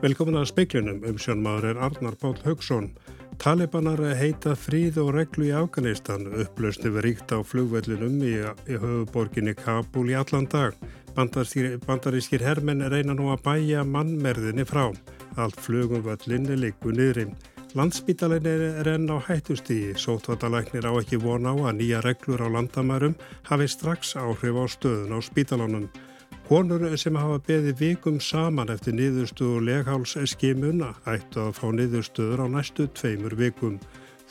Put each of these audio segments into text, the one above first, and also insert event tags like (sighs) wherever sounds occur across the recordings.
Velkomin að speiklunum um sjónmaður er Arnar Pál Haugsson. Talibanar heita fríð og reglu í Afganistan, upplausni við ríkt á flugvellinum í, í höfuborginni Kabul í allan dag. Bandarískir hermenn reyna nú að bæja mannmerðinni frá. Allt flugum völlinni likur niðri. Landspítalinn er enn á hættustígi. Sótvatalæknir á ekki von á að nýja reglur á landamærum hafi strax áhrif á stöðun á spítalunum. Konur sem hafa beði vikum saman eftir niðurstöðu og leghálsskimuna ættu að fá niðurstöður á næstu tveimur vikum.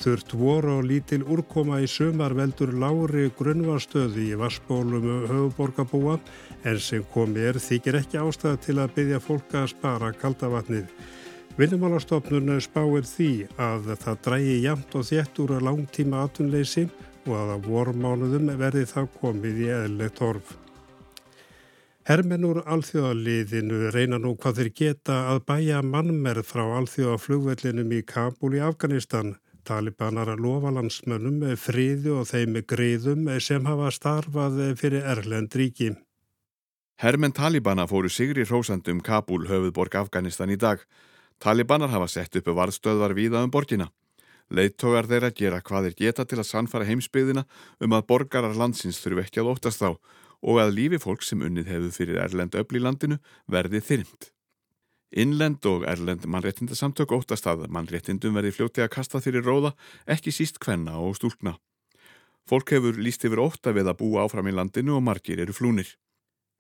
Þurft voru og lítil úrkoma í sumar veldur lári grunnvarstöði í vassbólum höfuborgabúa en sem komi er þykir ekki ástæða til að byggja fólka að spara kaldavatnið. Vinnumálastofnun spáir því að það drægi jamt og þétt úr að langtíma atunleysi og að að vormánuðum verði það komið í eðlegt orf. Hermennur alþjóðaliðinu reyna nú hvað þeir geta að bæja mannmerð frá alþjóðaflugvellinum í Kabul í Afganistan. Talibanar lofa landsmönnum með friðu og þeim með greiðum sem hafa starfað fyrir Erlend ríki. Hermenn Talibana fóru sigri hrósandum Kabul höfuðborg Afganistan í dag. Talibanar hafa sett uppu varðstöðvar víða um borgina. Leittógar þeirra gera hvað þeir geta til að sannfara heimsbyðina um að borgarar landsins þurfu ekki að óttast þá og að lífi fólk sem unnið hefur fyrir Erlend öll í landinu verði þyrnd. Innlend og Erlend mannréttindasamtök óttast að mannréttindum verði fljóti að kasta fyrir róða ekki síst hvenna og stúlna. Fólk hefur líst yfir ótta við að búa áfram í landinu og margir eru flúnir.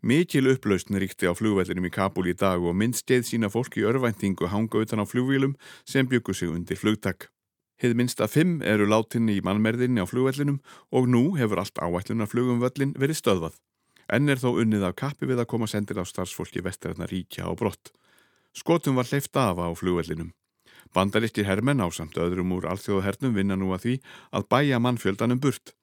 Mikil upplausn ríkti á flugvellinum í Kabul í dag og minnst geið sína fólk í örvæntingu hanga utan á flugvílum sem byggur sig undir flugtak. Hið minnst að fimm eru látinni í mannmerðinni á flugvellinum og nú hefur allt áætlunarflugum völlin verið stöðvað. Enn er þó unnið af kappi við að koma sendir á starfsfólki vestræðna ríkja á brott. Skotum var hleyft af á flugvellinum. Bandaríkir hermenn á samt öðrum úr alþjóðahernum vinna nú að því að bæja mannfjöldanum burt.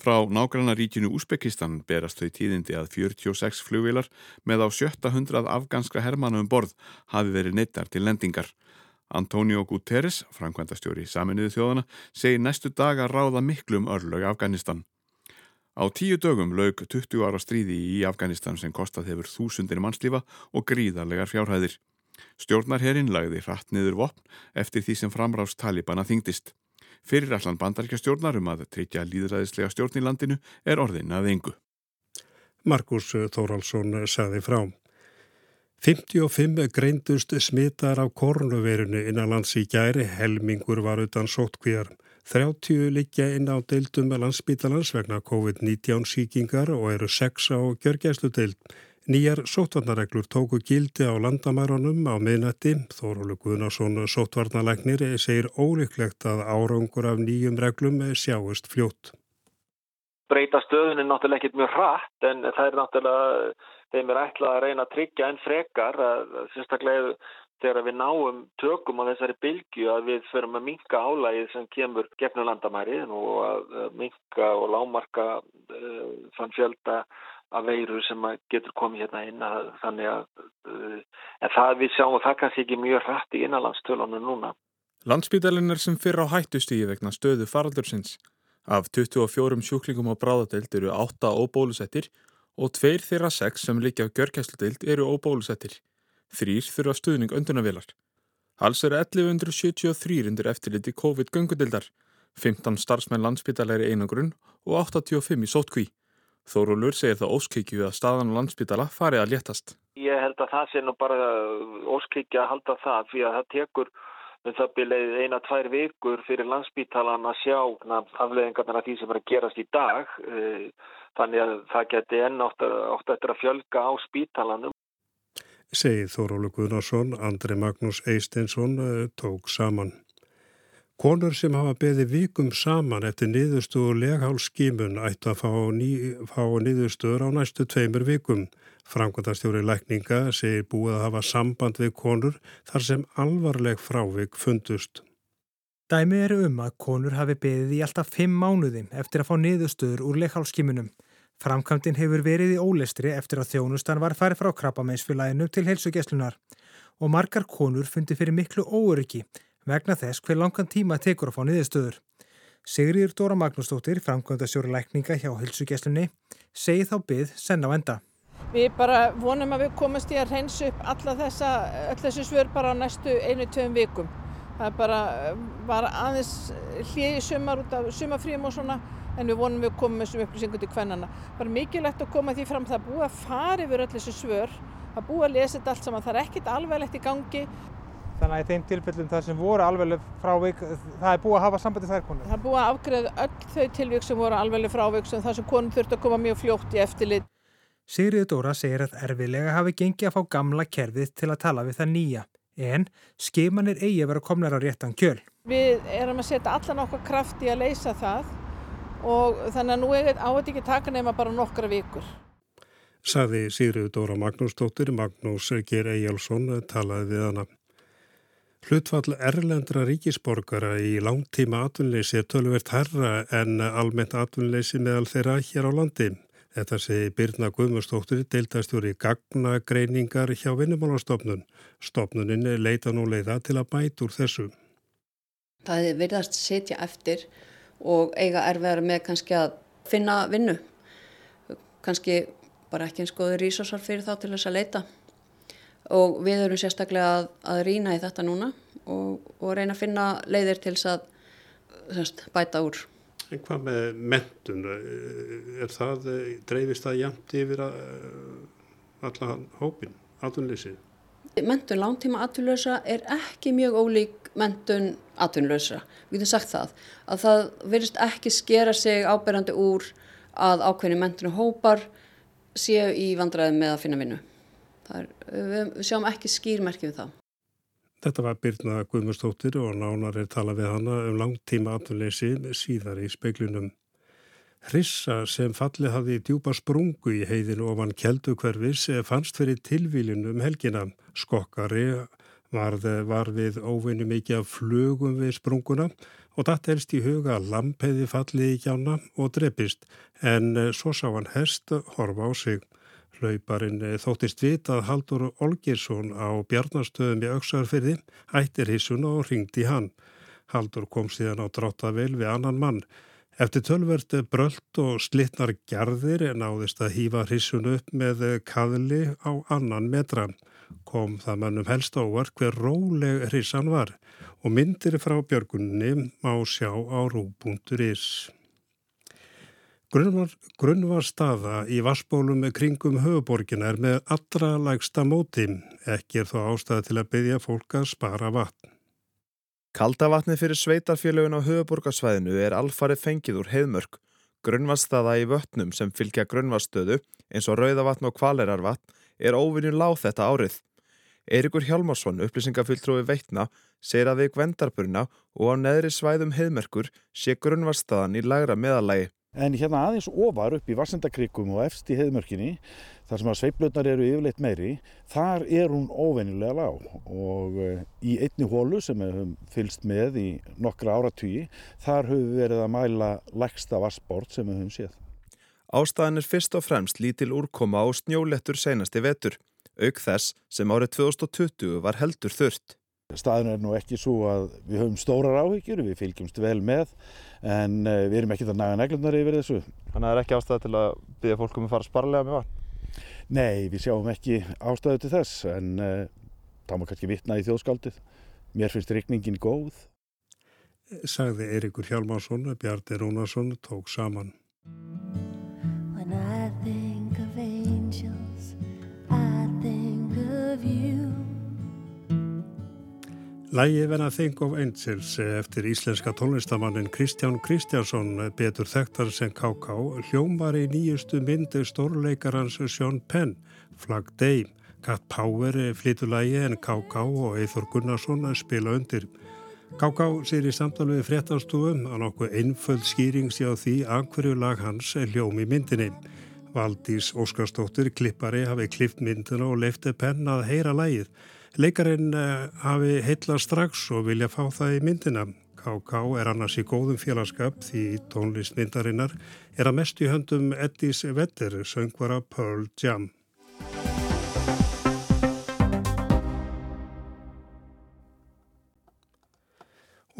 Frá nágranna ríkinu Úsbekistan berast þau tíðindi að 46 flugvilar með á 700 afganskra hermanum borð hafi verið neittar til lendingar. Antonio Guterres, framkvæmdastjóri saminuðu þjóðana, segir næstu dag að ráða miklum örlög Afganistan. Á tíu dögum laug 20 ára stríði í Afganistan sem kostað hefur þúsundir mannslífa og gríðarlegar fjárhæðir. Stjórnarherrin lagði hratt niður vopn eftir því sem framrást Talibana þingdist. Fyrirallan bandaríkjastjórnar um að tryggja líðræðislega stjórn í landinu er orðin að engu. Markus Þóraldsson sagði frá. 55 greindust smittar af korunverunu innan lands í gæri, helmingur var utan sótkvíjar. 30 liggja inn á deildum með landsbítalans vegna COVID-19 síkingar og eru 6 á gjörgæslu deild. Nýjar sótvarnareglur tóku gildi á landamærunum á miðnætti. Þórólu Guðnarsson sótvarnalæknir segir ólíklegt að árangur af nýjum reglum sjáist fljótt. Breyta stöðun er náttúrulega ekkit mjög hratt en það er náttúrulega, þeim er ætlað að reyna að tryggja enn frekar að sérstaklega þegar við náum tökum á þessari bylgu að við förum að minka álægið sem kemur gefnum landamærið og að minka og lámarka uh, þann fjölda af veiru sem getur komið hérna inn að þannig að uh, en það við sjáum að það kannski ekki mjög hrætt í innanlandstölunum núna. Landspítalinn er sem fyrr á hættustígi vegna stöðu faraldursins. Af 24 sjúklingum á bráðadeild eru 8 óbólusettir og tveir þeirra 6 sem líka á görkæsludeild eru óbólusettir. Þrýr þurfa stuðning öndunavilar. Alls eru 1173 undir eftirliti COVID-göngudildar, 15 starfsmenn landsbytalæri einangrun og 85 í sótkví. Þórólur segir það óskikju að staðan á landsbytala fari að léttast. Ég held að það sé nú bara óskikju að halda það fyrir að það tekur um það byrjaði eina, tvær vikur fyrir landsbytalan að sjá afleðingarna því sem er að gerast í dag. Eh, þannig að það geti enn átt eftir að fjölga á spítalanum segið Þórólu Guðnarsson, Andri Magnús Eisteinsson eh, tók saman. Konur sem hafa beði vikum saman eftir niðurstu og leghálsskímun ættu að fá, ný, fá niðurstur á næstu tveimur vikum. Framkvæmtastjóri lækninga segir búið að hafa samband við konur þar sem alvarleg frávik fundust. Dæmi eru um að konur hafi beðið í alltaf fimm mánuði eftir að fá niðurstur úr leghálsskímunum. Framkvæmdinn hefur verið í ólestri eftir að þjónustan var farið frá krabbameinsfélaginu til helsugeslunar og margar konur fundi fyrir miklu óöryggi vegna þess hver langan tíma tekur að fá niðurstöður. Sigriður Dóra Magnúsdóttir, framkvæmdastjóri lækninga hjá hilsugjæslunni, segi þá byggð senn á enda. Við bara vonum að við komast í að reynsa upp alla þessa, þessu svör bara á næstu einu-tveim vikum. Það bara var aðeins hlið í sumar út af sumarfríum og svona en við vonum við komum þessum upplýsingum til hvernana. Bara mikilvægt að koma því fram það búið að fara yfir öll þessu svör, það búið að lesa þetta allt saman, það er ekkit alveglegt í gangi. Þannig að í þeim tilfellum þar sem voru alvegleg frávik, það er búið að hafa sambandi þær konur? Það er búið að afgreða öll þau tilvík sem voru alvegleg frávik sem þar sem konum þurfti að koma mjög fljótt í eftirlit. Sigriður Dóra segir að erfilega hafi gengið að fá gamla kerfið til að tala við það nýja, en skimanir eigi að vera komnar á réttan kjöl. Við erum að setja allan okkar kraft í að leysa það og þannig að nú á þetta ekki taka nema bara nokkra vikur. Saði Sigriður Dóra Magnúsdóttir, Magnús Ger Ejjálsson talaði við hana. Hlutfall erlendra ríkisborgara í langtíma atvinnleysi er tölvert herra en almennt atvinnleysi meðal þeirra hér á landi. Þetta segi Birna Guðmustóttir, deildastjóri gagnagreiningar hjá vinnumálastofnun. Stofnunin leita nú leiða til að bæta úr þessu. Það er verðast setja eftir og eiga erfiðar með kannski að finna vinnu. Kannski bara ekki eins góður rísosar fyrir þá til þess að leita og við erum sérstaklega að, að rýna í þetta núna og, og reyna að finna leiðir til þess að semst, bæta úr. En hvað með mentun? Er það, dreifist það jæmt yfir alla hópin, atvinnleysið? Mentun langtíma atvinnlösa er ekki mjög ólík mentun atvinnlösa. Við getum sagt það. Að það verðist ekki skera sig áberandi úr að ákveðinu mentunu hópar séu í vandræðum með að finna vinnu. Er, við, sjáum ekki skýrmerki við það. Þetta var Birna Guðmustóttir og nánar er talað við hana um langtíma atvinnleysi síðar í speiklunum. Hrissa sem fallið hafði djúpa sprungu í heiðinu ofan keldu hverfis fannst fyrir tilvílinu um helgina. Skokkari varð, var við óvinni mikið af flugum við sprunguna og það elst í huga að lampeði fallið í kjána og drepist en svo sá hann hest horfa á sig. Hlauparinn þóttist vita að Haldur Olgersson á bjarnastöðum í auksarfyrði hættir hissuna og ringdi hann. Haldur kom síðan á dráttavel við annan mann. Eftir tölvert brölt og slittnar gerðir náðist að hýfa hissun upp með kaðli á annan metran. Kom það mannum helst ávart hver róleg hissan var og myndir frá björgunni má sjá á rú.is. Grunnvar, grunnvarstaða í vassbólum kringum höfuborgina er með allra lægsta móti, ekki er þó ástæða til að byggja fólk að spara vatn. Kaldavatni fyrir sveitarfélögun á höfuborgarsvæðinu er alfarið fengið úr heiðmörk. Grunnvarstaða í vötnum sem fylgja grunnvarstöðu eins og rauðavatn og kvalerarvatn er óvinni láð þetta árið. Eirikur Hjálmarsson, upplýsingafulltrúi veitna, segir að við gvendarburna og á neðri svæðum heiðmörkur sé grunnvarstaðan í lagra meðalagi. En hérna aðeins ofar upp í Vassendakrikum og efst í heiðmörkinni, þar sem að sveiflutnar eru yfirleitt meiri, þar er hún óvennilega lág og í einni hólu sem við höfum fylst með í nokkra áratvíi, þar höfum við verið að mæla lægsta vassbort sem við höfum séð. Ástæðan er fyrst og fremst lítil úrkoma og snjólettur senasti vetur, auk þess sem árið 2020 var heldur þurft. Staðin er nú ekki svo að við höfum stórar áhyggjur, við fylgjumst vel með en við erum ekki að naga neglunar yfir þessu. Þannig að það er ekki ástæði til að byggja fólkum að fara sparlega með vatn? Nei, við sjáum ekki ástæði til þess en uh, þá má kannski vitna í þjóðskaldið. Mér finnst reikningin góð. Sagði Eirikur Hjálmarsson, Bjarni Rúnarsson tók saman. When I think of angels, I think of you. Lægi Venna Think of Angels eftir íslenska tónlistamannin Kristján Kristjánsson betur þekktar sem K.K. hljómar í nýjustu myndu stórleikarans Sean Penn, Flag Day. Kat Power flytur lægi en K.K. og Eithor Gunnarsson spila undir. K.K. sér í samtalið fréttastúum að nokkuð einföld skýrings á því að hverju lag hans er hljóm í myndinni. Valdís Óskarstóttir klippari hafi klippt myndina og leifti Penn að heyra lægið. Leikarinn hafi heitla strax og vilja fá það í myndina. K.K. er annars í góðum félagskap því tónlistmyndarinnar er að mest í höndum Eddis Vedder, söngvara Pearl Jam.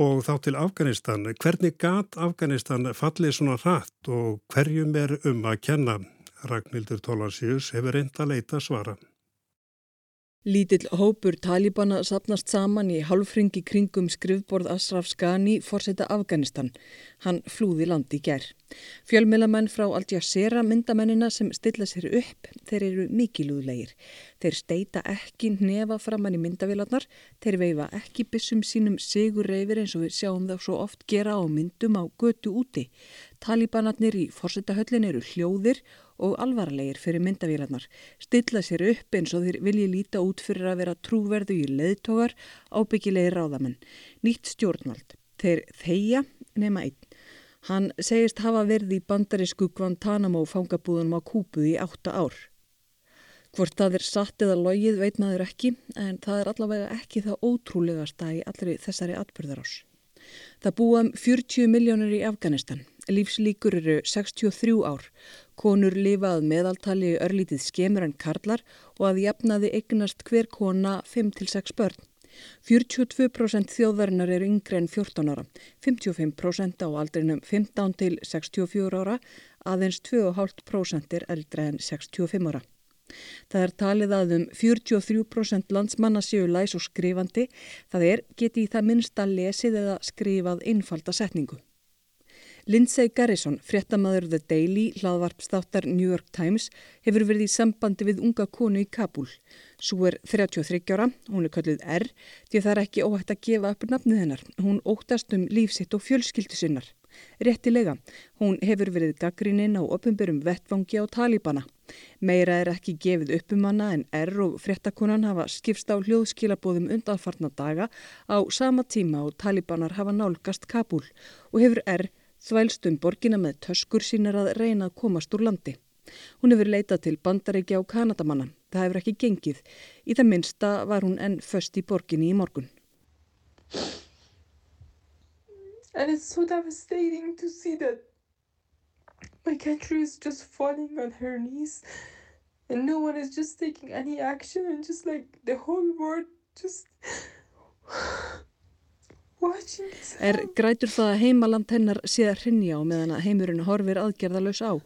Og þá til Afganistan. Hvernig gat Afganistan fallið svona hratt og hverjum er um að kenna? Ragnhildur Tólansíus hefur reynd að leita svara. Lítill hópur talibana sapnast saman í halfringi kringum skrifborð Ashraf Ghani fórseta Afganistan. Hann flúði landi gerð. Fjölmilamenn frá Al Jazeera myndamennina sem stilla sér upp, þeir eru mikilúðlegir. Þeir steita ekki nefa framann í myndavélarnar, þeir veifa ekki bissum sínum sigur reyfir eins og við sjáum þá svo oft gera á myndum á götu úti. Talibanarnir í fórsetahöllin eru hljóðir og alvarlegir fyrir myndavílarnar, stilla sér upp eins og þeir vilji líta út fyrir að vera trúverðu í leðtogar ábyggilegi ráðamenn. Nýtt stjórnvald. Þeir þeia nema einn. Hann segist hafa verið í bandarísku Guantanamo fangabúðunum á Kúpu í átta ár. Hvort það er satt eða logið veit maður ekki en það er allavega ekki það ótrúlegasta í allri þessari atbyrðarás. Það búa um 40 miljónur í Afganistan. Lífslíkur eru 63 ár. Konur lifað meðaltali örlítið skemur en karlar og að jafnaði eignast hver kona 5-6 börn. 42% þjóðverðinar eru yngre en 14 ára, 55% á aldrinum 15 til 64 ára, aðeins 2,5% er eldre en 65 ára. Það er talið að um 43% landsmanna séu læs og skrifandi, það er geti í það minnsta lesið eða skrifað einfalda setningu. Lindsay Garrison, fréttamaður The Daily, hlaðvarpstáttar New York Times, hefur verið í sambandi við unga konu í Kabul. Svo er 33 ára, hún er kallið R, því það er ekki óhætt að gefa upp nafnið hennar. Hún óttast um lífsitt og fjölskyldu sinnar. Réttilega, hún hefur verið gaggrininn á opumberum vettvangi á Talibana. Meira er ekki gefið uppum hana en R og fréttakonan hafa skipst á hljóðskilabóðum undanfarna daga á sama tíma og Talibanar hafa nálgast Kabul og hefur R þvælst um borgina með töskur sínar að reyna að komast úr landi. Hún hefur leitað til bandaríkja og kanadamanna. Það hefur ekki gengið. Í það minnsta var hún enn föst í borginni í morgun. And it's so devastating to see that my country is just falling on her knees and no one is just taking any action and just like the whole world just Er grætur það að heimaland hennar sé að hrinja á meðan að heimurinn horfir aðgerðalös á.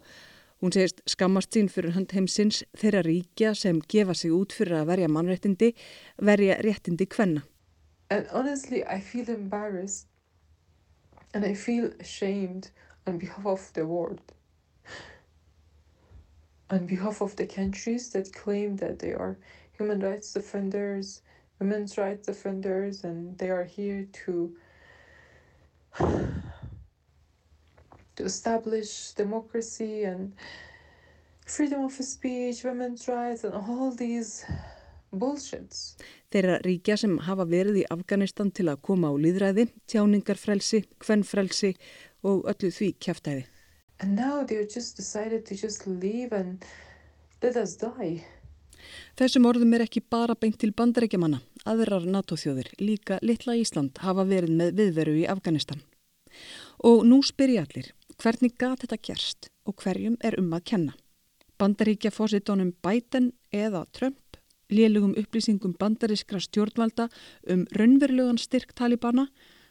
Hún segist skammast sín fyrir hand heimsins þeirra ríkja sem gefa sig út fyrir að verja mannréttindi, verja réttindi hvenna. And honestly I feel embarrassed and I feel ashamed on behalf of the world. On behalf of the countries that claim that they are human rights defenders women's rights defenders and they are here to (sighs) to establish democracy and freedom of speech, women's rights and all these bullshits. Þeirra ríkja sem hafa verið í Afganistan til að koma á líðræði, tjáningarfrelsi, kvennfrelsi og öllu því kæftæði. And now they're just decided to just leave and let us die. Þessum orðum er ekki bara beint til bandarækjamanna. Aðrar NATO-þjóðir, líka litla Ísland, hafa verið með viðveru í Afganistan. Og nú spyrja allir, hvernig gat þetta gerst og hverjum er um að kenna? Bandaríkja fósitónum Biden eða Trump, lélugum upplýsingum bandarískra stjórnvalda um raunverulegan styrk Talibana,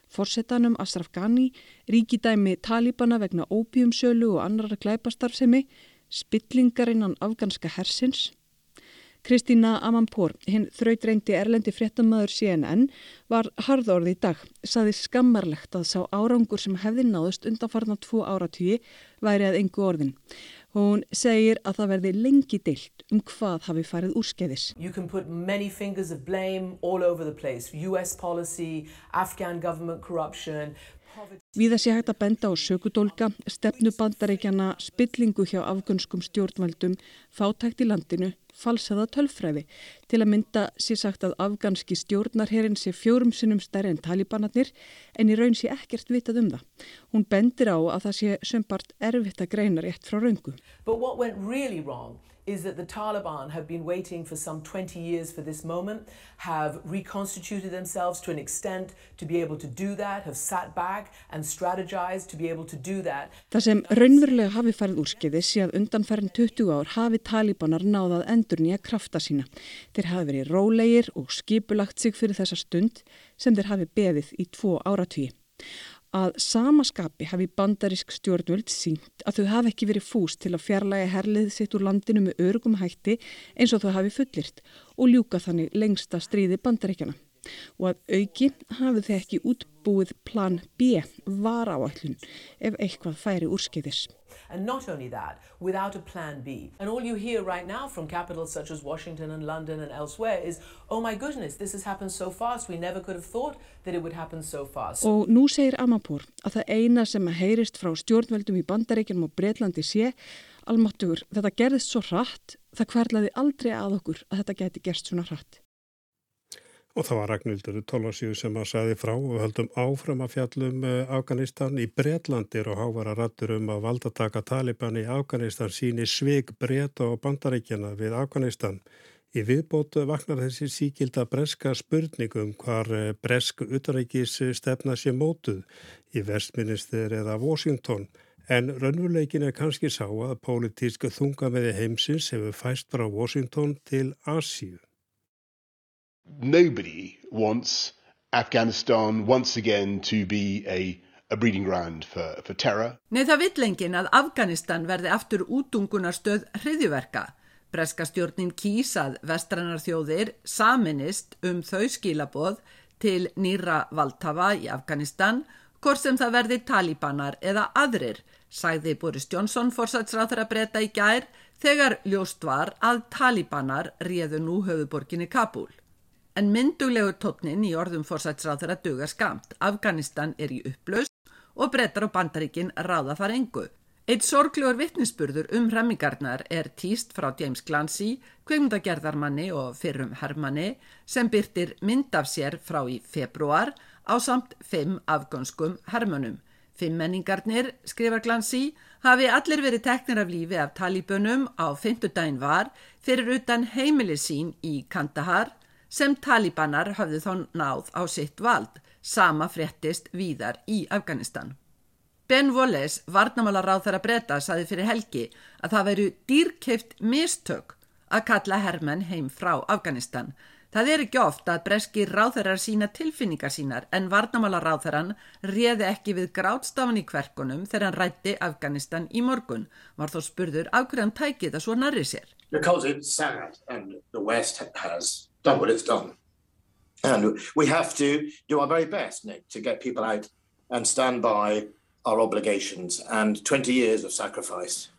fórsetanum Ashraf Ghani, ríkidæmi Talibana vegna óbjumsölu og annar glæpastarfsemi, spillingarinnan afganska hersins, Kristína Amanpour, hinn þrautreindi erlendi fréttamaður CNN, var harðorð í dag, saði skammarlegt að sá árangur sem hefði náðust undanfarnar tvo áratvíi væri að engu orðin. Hún segir að það verði lengi deilt um hvað hafi farið úrskeiðis. You can put many fingers of blame all over the place. US policy, Afghan government corruption, Víða sé hægt að benda á sökudólka, stefnubandaríkjana, spillingu hjá afgönskum stjórnvaldum, fátækt í landinu, falsaða tölfræði. Til að mynda sé sagt að afganski stjórnarherin sé fjórum sinnum stærri en talibanarnir en í raun sé ekkert vitað um það. Hún bendir á að það sé sömbart erfitt að greina rétt frá raungu. Is that the Taliban have been waiting for some 20 years for this moment, have reconstituted themselves to an extent to be able to do that, have sat back and strategized to be able to do that. Það sem raunverulega hafi farið úrskiði sé að undanferðin 20 ár hafi Talibanar náðað endur nýja krafta sína. Þeir hafi verið rólegir og skipulagt sig fyrir þessa stund sem þeir hafi beðið í tvo áratvíi. Að samaskapi hafi bandarisk stjórnvöld sínt að þau hafi ekki verið fúst til að fjarlæga herlið sitt úr landinu með örgum hætti eins og þau hafi fullirt og ljúka þannig lengsta stríði bandaríkjana og að auki hafið þeir ekki útbúið plan B var áallun ef eitthvað færi úrskeiðis. And not only that, without a plan B. And all you hear right now from capitals such as Washington and London and elsewhere is, oh my goodness, this has happened so fast, we never could have thought that it would happen so fast. Og nú segir Amapur að það eina sem heyrist frá stjórnveldum í bandaríkjum og Breitlandi sé, almattugur, þetta gerðist svo hratt, það hverlaði aldrei að okkur að þetta geti gerst svona hratt. Og það var Ragnhildur Tólasíu sem að saði frá og höldum áfram að fjallum eh, Afganistan í Breitlandir og hávara rattur um að valdataka Taliban í Afganistan síni sveig breyta og bandaríkjana við Afganistan. Í viðbótu vaknar þessi síkilda breska spurningum hvar eh, bresk utaríkis stefna sé mótuð í vestminister eða Washington. En raunveruleikin er kannski sá að pólitísku þunga meði heimsins hefur fæst frá Washington til Asíu. Nobody wants Afghanistan once again to be a, for, for. Nei það vill engin að Afganistan verði aftur útungunarstöð hriðjuverka. Breska stjórnin kýsað vestrannar þjóðir saminist um þau skilaboð til nýra valdhafa í Afganistan, hvort sem það verði talibanar eða aðrir, sagði Boris Johnson fórsætsráþara breyta í gær þegar ljóst var að talibanar réðu nú höfuborginni Kabul. En myndulegur tótnin í orðum fórsætsráð þeirra duga skamt. Afganistan er í upplaust og brettar og bandaríkin ráða þar engu. Eitt sorglegur vittnisspurður um hrammingarnar er týst frá James Glancy, kveimdagerðarmanni og fyrrum hermanni sem byrtir mynd af sér frá í februar á samt fimm afgönskum hermönum. Fimm menningarnir, skrifar Glancy, hafi allir verið teknir af lífi af talibunum á fymtudaginn var fyrir utan heimilisín í Kandahar sem talibanar hafði þá náð á sitt vald, sama fréttist víðar í Afganistan. Ben Wallace, varnamálar ráð þar að breyta, saði fyrir helgi að það veru dýrkeift mistök að kalla hermenn heim frá Afganistan. Það er ekki oft að breski ráðherrar sína tilfinningar sínar en varnamálar ráðherran réði ekki við grátstafan í kverkunum þegar hann rætti Afganistan í morgun. Var þó spurður af hverju hann tækið það svo narri sér. Because it's sad and the West has done what it's done. And we have to do our very best, Nick, to get people out and stand by our obligations. And 20 years of sacrifice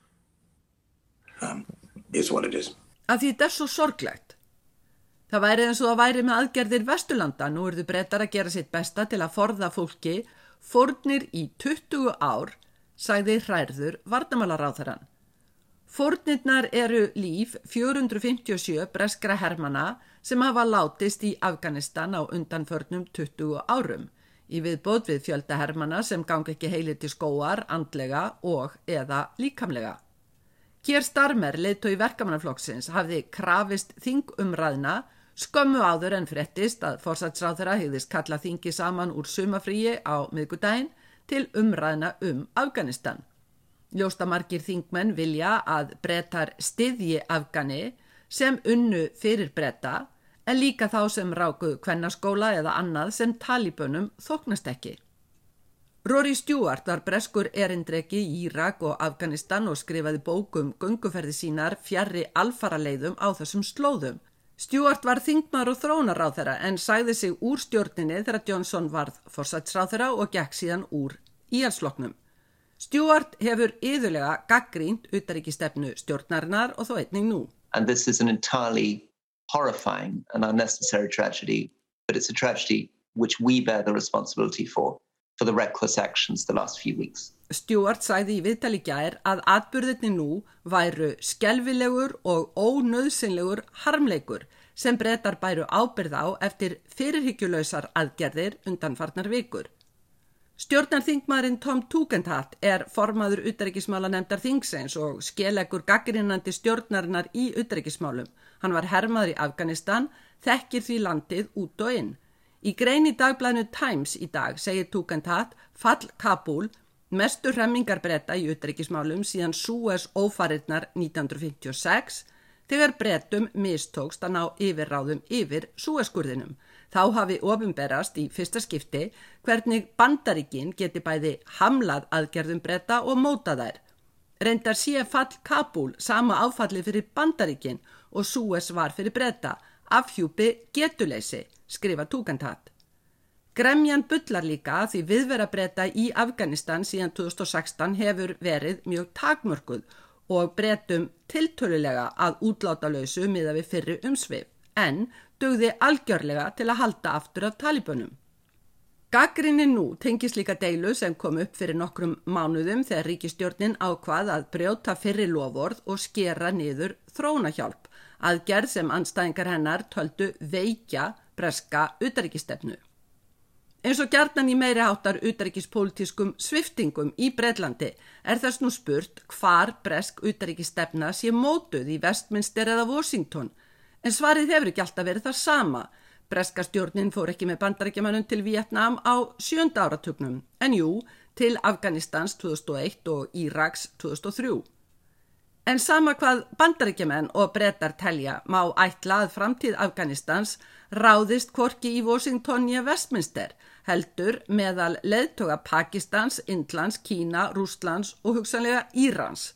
um, is what it is. Af því þetta er svo sorglegt. Það væri eins og það væri með aðgerðir Vesturlanda. Nú eru þau brettar að gera sitt besta til að forða fólki. Fornir í 20 ár, sagði hræður vardamálaráþarann. Fornirnar eru líf 457 breskra hermana sem hafa látist í Afganistan á undanförnum 20 árum í viðbóð við fjölda hermana sem gangi ekki heilir til skóar, andlega og eða líkamlega. Kér Starmer, leiðtó í verkamannaflokksins, hafði krafist þingumræðna skömmu áður en fréttist að fórsatsráðara hefðist kalla þingi saman úr sumafríi á miðgudaginn til umræðna um Afganistan. Ljóstamarkir þingmenn vilja að brettar styðji Afgani sem unnu fyrir bretta en líka þá sem rákuðu kvennaskóla eða annað sem talibönum þoknast ekki. Rory Stewart var breskur erindreki í Írak og Afganistan og skrifaði bókum gunguferði sínar fjarrri alfaraleiðum á þessum slóðum. Stewart var þingmar og þrónaráð þeirra en sæði sig úr stjórninni þegar Johnson varð fórsætsráð þeirra og gekk síðan úr íhalsloknum. Stewart hefur yðurlega gaggrínt utaríkistefnu stjórnarinnar og þó einning nú. And this is an entirely horrifying and unnecessary tragedy, but it's a tragedy which we bear the responsibility for, for the reckless actions the last few weeks. Stewart sæði í viðtali gær að atbyrðinni nú væru skelvilegur og ónöðsynlegur harmleikur sem breytar bæru ábyrð á eftir fyrirhyggjulösar aðgerðir undanfarnar vikur. Stjórnarþingmaðurinn Tom Tugendhat er formaður utækismála nefndar þingsens og skelegur gaggrinnandi stjórnarinnar í utækismálum. Hann var hermaður í Afganistan, þekkir því landið út og inn. Í grein í dagblæðinu Times í dag segir Tugendhat fall Kabul mestur remmingarbretta í utækismálum síðan Suez ófarinnar 1956 þegar brettum mistókst að ná yfirráðum yfir súeskurðinum. Þá hafi ofinberast í fyrsta skipti hvernig bandaríkin geti bæði hamlað aðgerðum bretta og móta þær. Reyndar sé fall Kabul sama áfallið fyrir bandaríkin og Súes var fyrir bretta, afhjúpi getuleysi, skrifa Túkantat. Gremjan bullar líka því viðvera breyta í Afganistan síðan 2016 hefur verið mjög takmörkuð og breytum tiltölulega að útláta lausu miða við fyrri umsvið en dögði algjörlega til að halda aftur af talibunum. Gaggrinni nú tengis líka deilu sem kom upp fyrir nokkrum mánuðum þegar ríkistjórnin ákvað að brjóta fyrri lofórð og skera niður þrónahjálp, aðgerð sem anstæðingar hennar töldu veikja breska utaríkistefnu. Eins og gjarnan í meiri áttar utaríkispolítiskum sviftingum í Breitlandi er þess nú spurt hvar bresk utaríkistefna sé mótuð í Westminster eða Washington en svarið hefur ekki alltaf verið það sama. Breska stjórnin fór ekki með bandarækjamannum til Vietnam á sjönda áratugnum en jú til Afganistans 2001 og Íraks 2003. En sama hvað bandaríkjumenn og brettar telja má ætla að framtíð Afganistans ráðist korki í Washington í Westminster heldur meðal leðtoga Pakistans, Indlands, Kína, Rúslands og hugsanlega Írans.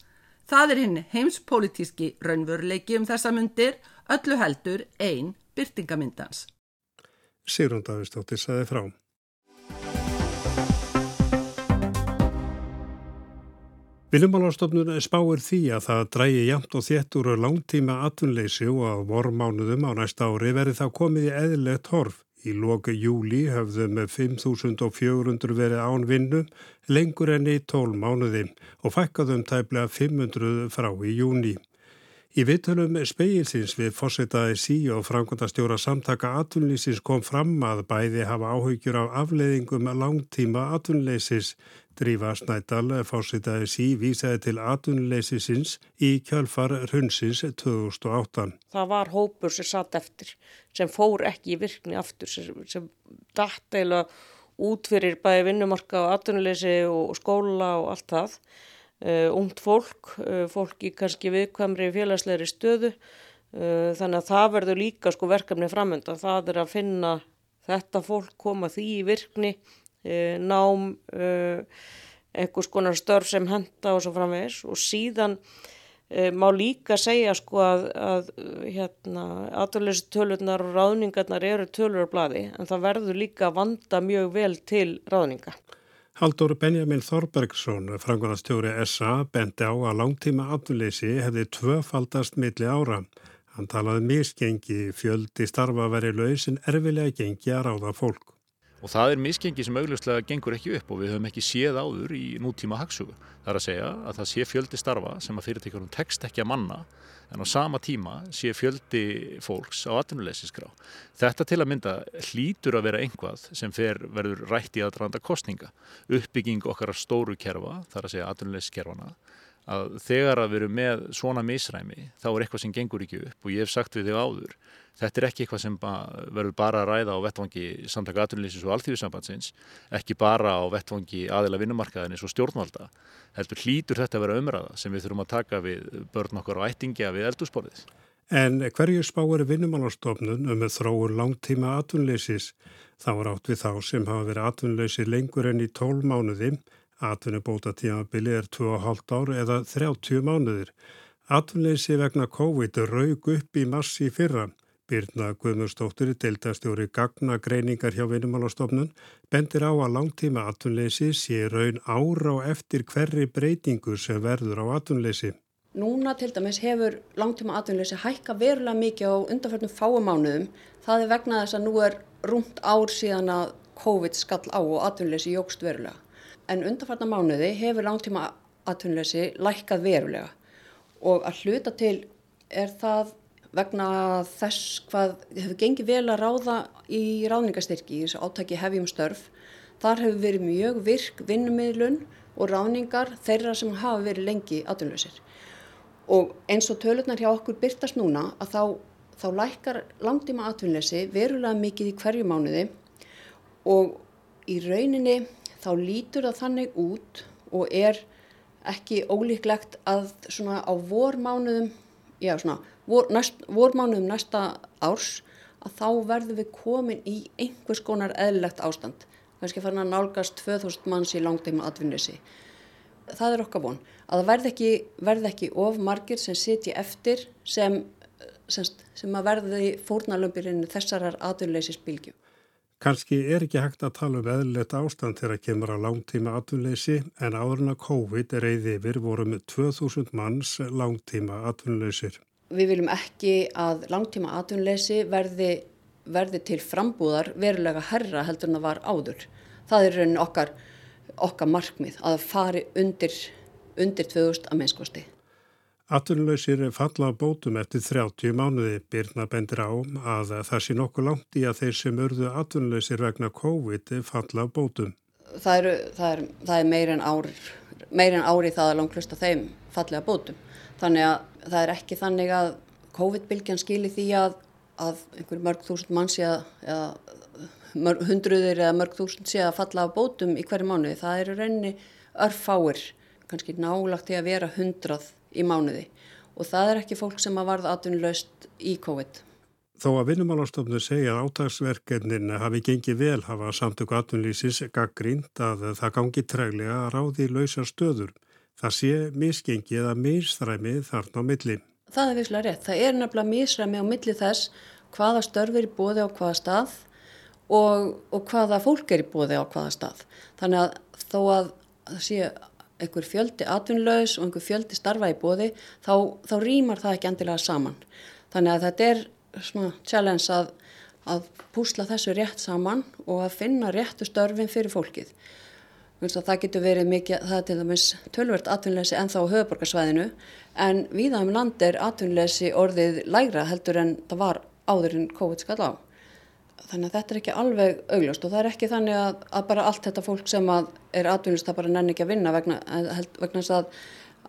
Það er hinn heimspolítíski raunveruleiki um þessa myndir, öllu heldur einn byrtingamyndans. Sigrun Davistóttir saði frá. Viljumálastofnun spáir því að það drægi jæmt og þéttur og langtíma atvinnleysi og að vormánuðum á næsta ári verði þá komið í eðlilegt horf. Í loku júli höfðu með 5.400 verið án vinnu lengur enn í 12 mánuði og fækkaðum tæplega 500 frá í júni. Í viðtölum speilsins við fósitaði sí og framkvæmdastjóra samtaka atvinnlýsins kom fram að bæði hafa áhugjur af afleiðingum langtíma atvinnleysis Drífa Snædal fórsitaði sí vísaði til atvinnuleysisins í kjálfar hundsins 2008. Það var hópur sem satt eftir, sem fór ekki í virkni aftur, sem, sem dætt eila út fyrir bæði vinnumarka og atvinnuleysi og skóla og allt það. Uh, ungt fólk, uh, fólk í kannski viðkvæmri félagslegri stöðu, uh, þannig að það verður líka sko verkefni framönda. Það er að finna þetta fólk koma því í virkni Eh, nám, eh, einhvers konar störf sem henda og svo framvegis og síðan má líka segja sko að, að hérna aðtöluðs tölurnar og ráðningarnar eru tölur á bladi en það verður líka að vanda mjög vel til ráðninga. Haldur Benjamin Þorbergsson, frangunarstjóri SA, bendi á að langtíma aðtöluðsi hefði tvöfaldast milli ára. Hann talaði misgengi fjöldi starfa verið laus en erfilega gengi að ráða fólk og það er miskengi sem augljóslega gengur ekki upp og við höfum ekki séð áður í nútíma hagsögu. Það er að segja að það sé fjöldi starfa sem að fyrirtækjum tekst ekki að manna en á sama tíma sé fjöldi fólks á atvinnuleysinskrá. Þetta til að mynda hlýtur að vera einhvað sem fer verður rætt í aðranda kostninga. Uppbygging okkar stóru kerfa, það er að segja atvinnuleysinskerfana, að þegar að við erum með svona misræmi þá er eitthvað sem gengur ekki upp og ég hef sagt við þig áður Þetta er ekki eitthvað sem verður bara að ræða á vettvangi samtaka aðtunlýsins og alltíðusambandsins, ekki bara á vettvangi aðila vinnumarkaðinni svo stjórnvalda. Heldur hlýtur þetta að vera umræða sem við þurfum að taka við börn okkar á ættingja við eldursporðið. En hverju spáir vinnumálastofnun um þróun langtíma aðtunlýsis? Þá er átt við þá sem hafa verið aðtunlýsi lengur enn í 12 mánuði. Atvinnubóta tímabili er 2,5 ár eða 30 mánuðir. Atvinnleysi vegna COVID raug upp í massi fyrra. Birna Guðmundsdóttir, deildastjóri Gagna greiningar hjá Vinnumálastofnun, bendir á að langtíma atvinnleysi sé raun ára og eftir hverri breytingu sem verður á atvinnleysi. Núna til dæmis hefur langtíma atvinnleysi hækka verulega mikið á undanförnum fáumánuðum. Það er vegna þess að nú er rúmt ár síðan að COVID skall á og atvinnleysi jógst verulega. En undanförna mánuði hefur langtíma atvinnleysi lækkað verulega og að hluta til er það vegna þess hvað hefur gengið vel að ráða í ráðningastyrki í þessu átaki hefjum störf. Þar hefur verið mjög virk vinnumiðlun og ráðningar þeirra sem hafa verið lengi aðunlausir. Og eins og tölurnar hjá okkur byrtast núna að þá, þá lækkar langtíma atvinnleysi verulega mikið í hverju mánuði og í rauninni þá lítur það þannig út og er ekki ólíklegt að svona á vormánuðum, já svona vor, næst, vormánuðum næsta árs að þá verðum við komin í einhvers konar eðlilegt ástand. Kannski farin að nálgast 2000 manns í langteima atvinnleysi. Það er okkar von. Að það verði ekki, verði ekki of margir sem sitji eftir sem, sem, sem að verði fórnalömpirinn þessarar atvinnleysisbylgju. Kanski er ekki hægt að tala um eðlilegt ástand þegar kemur á langtíma atvinnleysi en áðurna COVID er eða yfir vorum 2000 manns langtíma atvinnleysir. Við viljum ekki að langtíma atvinnleysi verði, verði til frambúðar verulega herra heldur en það var áður. Það er raunin okkar, okkar markmið að fari undir, undir 2000 að mennskosti. Atvinnuleysir falla á bótum eftir 30 mánuði. Byrna bendir á að það sé nokkuð langt í að þeir sem örðu atvinnuleysir vegna COVID falla á bótum. Það, eru, það, er, það er meir en ári, meir en ári það að langklust að þeim falli á bótum. Þannig að það er ekki þannig að COVID-bylgjan skilir því að, að einhver mörg þúsund mann sé að, eða hundruður eða mörg þúsund sé að falla á bótum í hverju mánuði. Það eru reyni örfáir, kannski nálagt í að vera hundrað í mánuði og það er ekki fólk sem að varða atvinnulegst í COVID. Þó að vinnumálastofnur segja að átagsverkefnin hafi gengið vel hafa samtöku atvinnlýsins gaggrínt að það gangi treglega að ráði lausa stöður. Það sé misgengi eða misþræmi þarna á milli. Það er visslega rétt. Það er nefnilega misræmi á milli þess hvaða störfur er bóði á hvaða stað og, og hvaða fólk er bóði á hvaða stað. Þannig að þó að það sé einhver fjöldi atvinnlaus og einhver fjöldi starfa í bóði þá, þá rýmar það ekki endilega saman. Þannig að þetta er svona challenge að, að púsla þessu rétt saman og að finna réttu störfin fyrir fólkið. Það getur verið mikið, það er til dæmis tölvert atvinnleysi ennþá á höfuborgarsvæðinu en viða um land er atvinnleysi orðið lægra heldur en það var áður en COVID skall á. Þannig að þetta er ekki alveg augljóst og það er ekki þannig að, að bara allt þetta fólk sem er atvinnist það bara nenni ekki að vinna vegna, vegna að,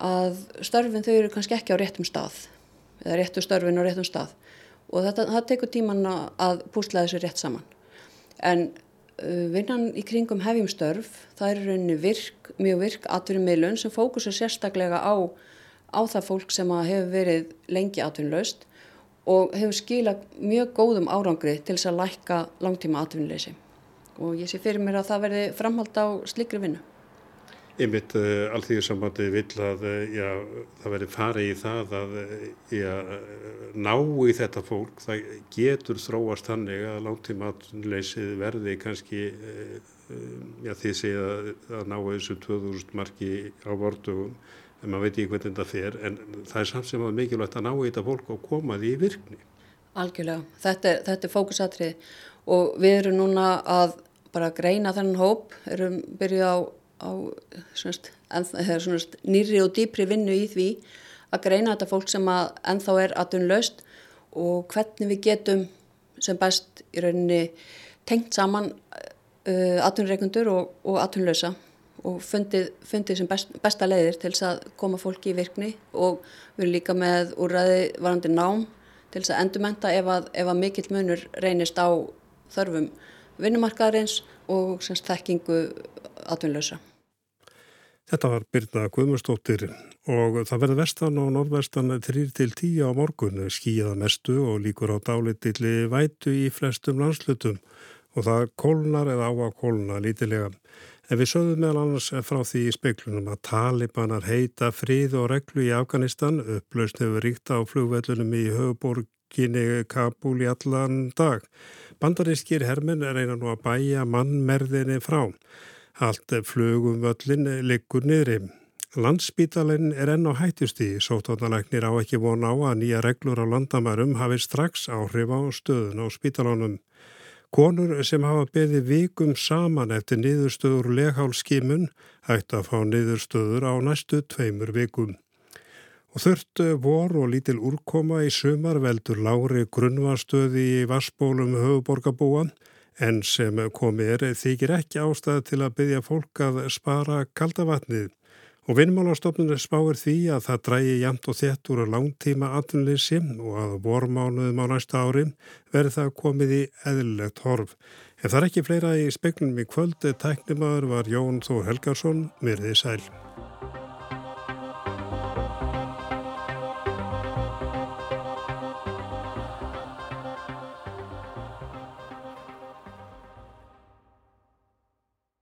að störfin þau eru kannski ekki á réttum stað eða réttu störfin á réttum stað og þetta, það tekur tíman að púsla þessu rétt saman. En uh, vinnan í kringum hefjum störf, það er rauninni virk, mjög virk atvinnumilun sem fókusur sérstaklega á, á það fólk sem hefur verið lengi atvinnlaust og hefur skilað mjög góðum árangri til þess að lækka langtíma atvinnuleysi og ég sé fyrir mér að það verði framhald á slikri vinnu. Einmitt uh, eh, allþýðisambandi vill að uh, já, það verði farið í það að uh, já, ná í þetta fólk. Það getur þróast hannig að langtíma atvinnuleysið verði kannski, já því að, að ná þessu 2000 marki á vortugum en maður veit ekki hvernig þetta fer en það er samt sem að mikilvægt að ná í þetta fólk og koma því í virkni. Algjörlega, þetta er, er fókusatrið og við erum núna að bara greina þennan hóp, erum byrjuð á, á svonst, svonst, nýri og dýpri vinnu í því að greina þetta fólk sem að ennþá er atunlaust og hvernig við getum sem best í rauninni tengt saman uh, atunreikundur og, og atunlausa og fundið, fundið sem best, besta leiðir til þess að koma fólki í virkni og við erum líka með úrræði varandi nám til þess að endumenta ef að, ef að mikill munur reynist á þörfum vinnumarkaðarins og semst þekkingu atvinnlösa. Þetta var Birna Guðmurstóttir og það verður vestan og norðvestan 3-10 á morgun skíða mestu og líkur á dálitilli vætu í flestum landslutum og það kólnar eða á að kólna lítilega. En við sögðum meðal annars frá því í speiklunum að talibanar heita frið og reglu í Afganistan, upplaust hefur ríkt á flugvellunum í höfuborginni Kabul í allan dag. Bandarískir hermin er einan nú að bæja mannmerðinni frá. Allt flugum völlin liggur niðri. Landsbítalinn er enn á hættusti, sóttáttalæknir á ekki von á að nýja reglur á landamærum hafi strax áhrif á stöðun á spítalónum. Konur sem hafa beði vikum saman eftir niðurstöður leghálskimun hægt að fá niðurstöður á næstu tveimur vikum. Og þurft vor og lítil úrkoma í sumar veldur lári grunnvarstöði í vassbólum höfuborgarbúa en sem komi er þykir ekki ástæði til að byggja fólk að spara kaldavatnið. Og vinnmálastofnunir spáir því að það drægi jæmt og þett úr langtíma atvinnleysi og að vormánuðum á næsta ári verði það komið í eðlilegt horf. En það er ekki fleira í speklunum í kvöld, tæknimaður var Jón Þór Helgarsson, myrðið sæl.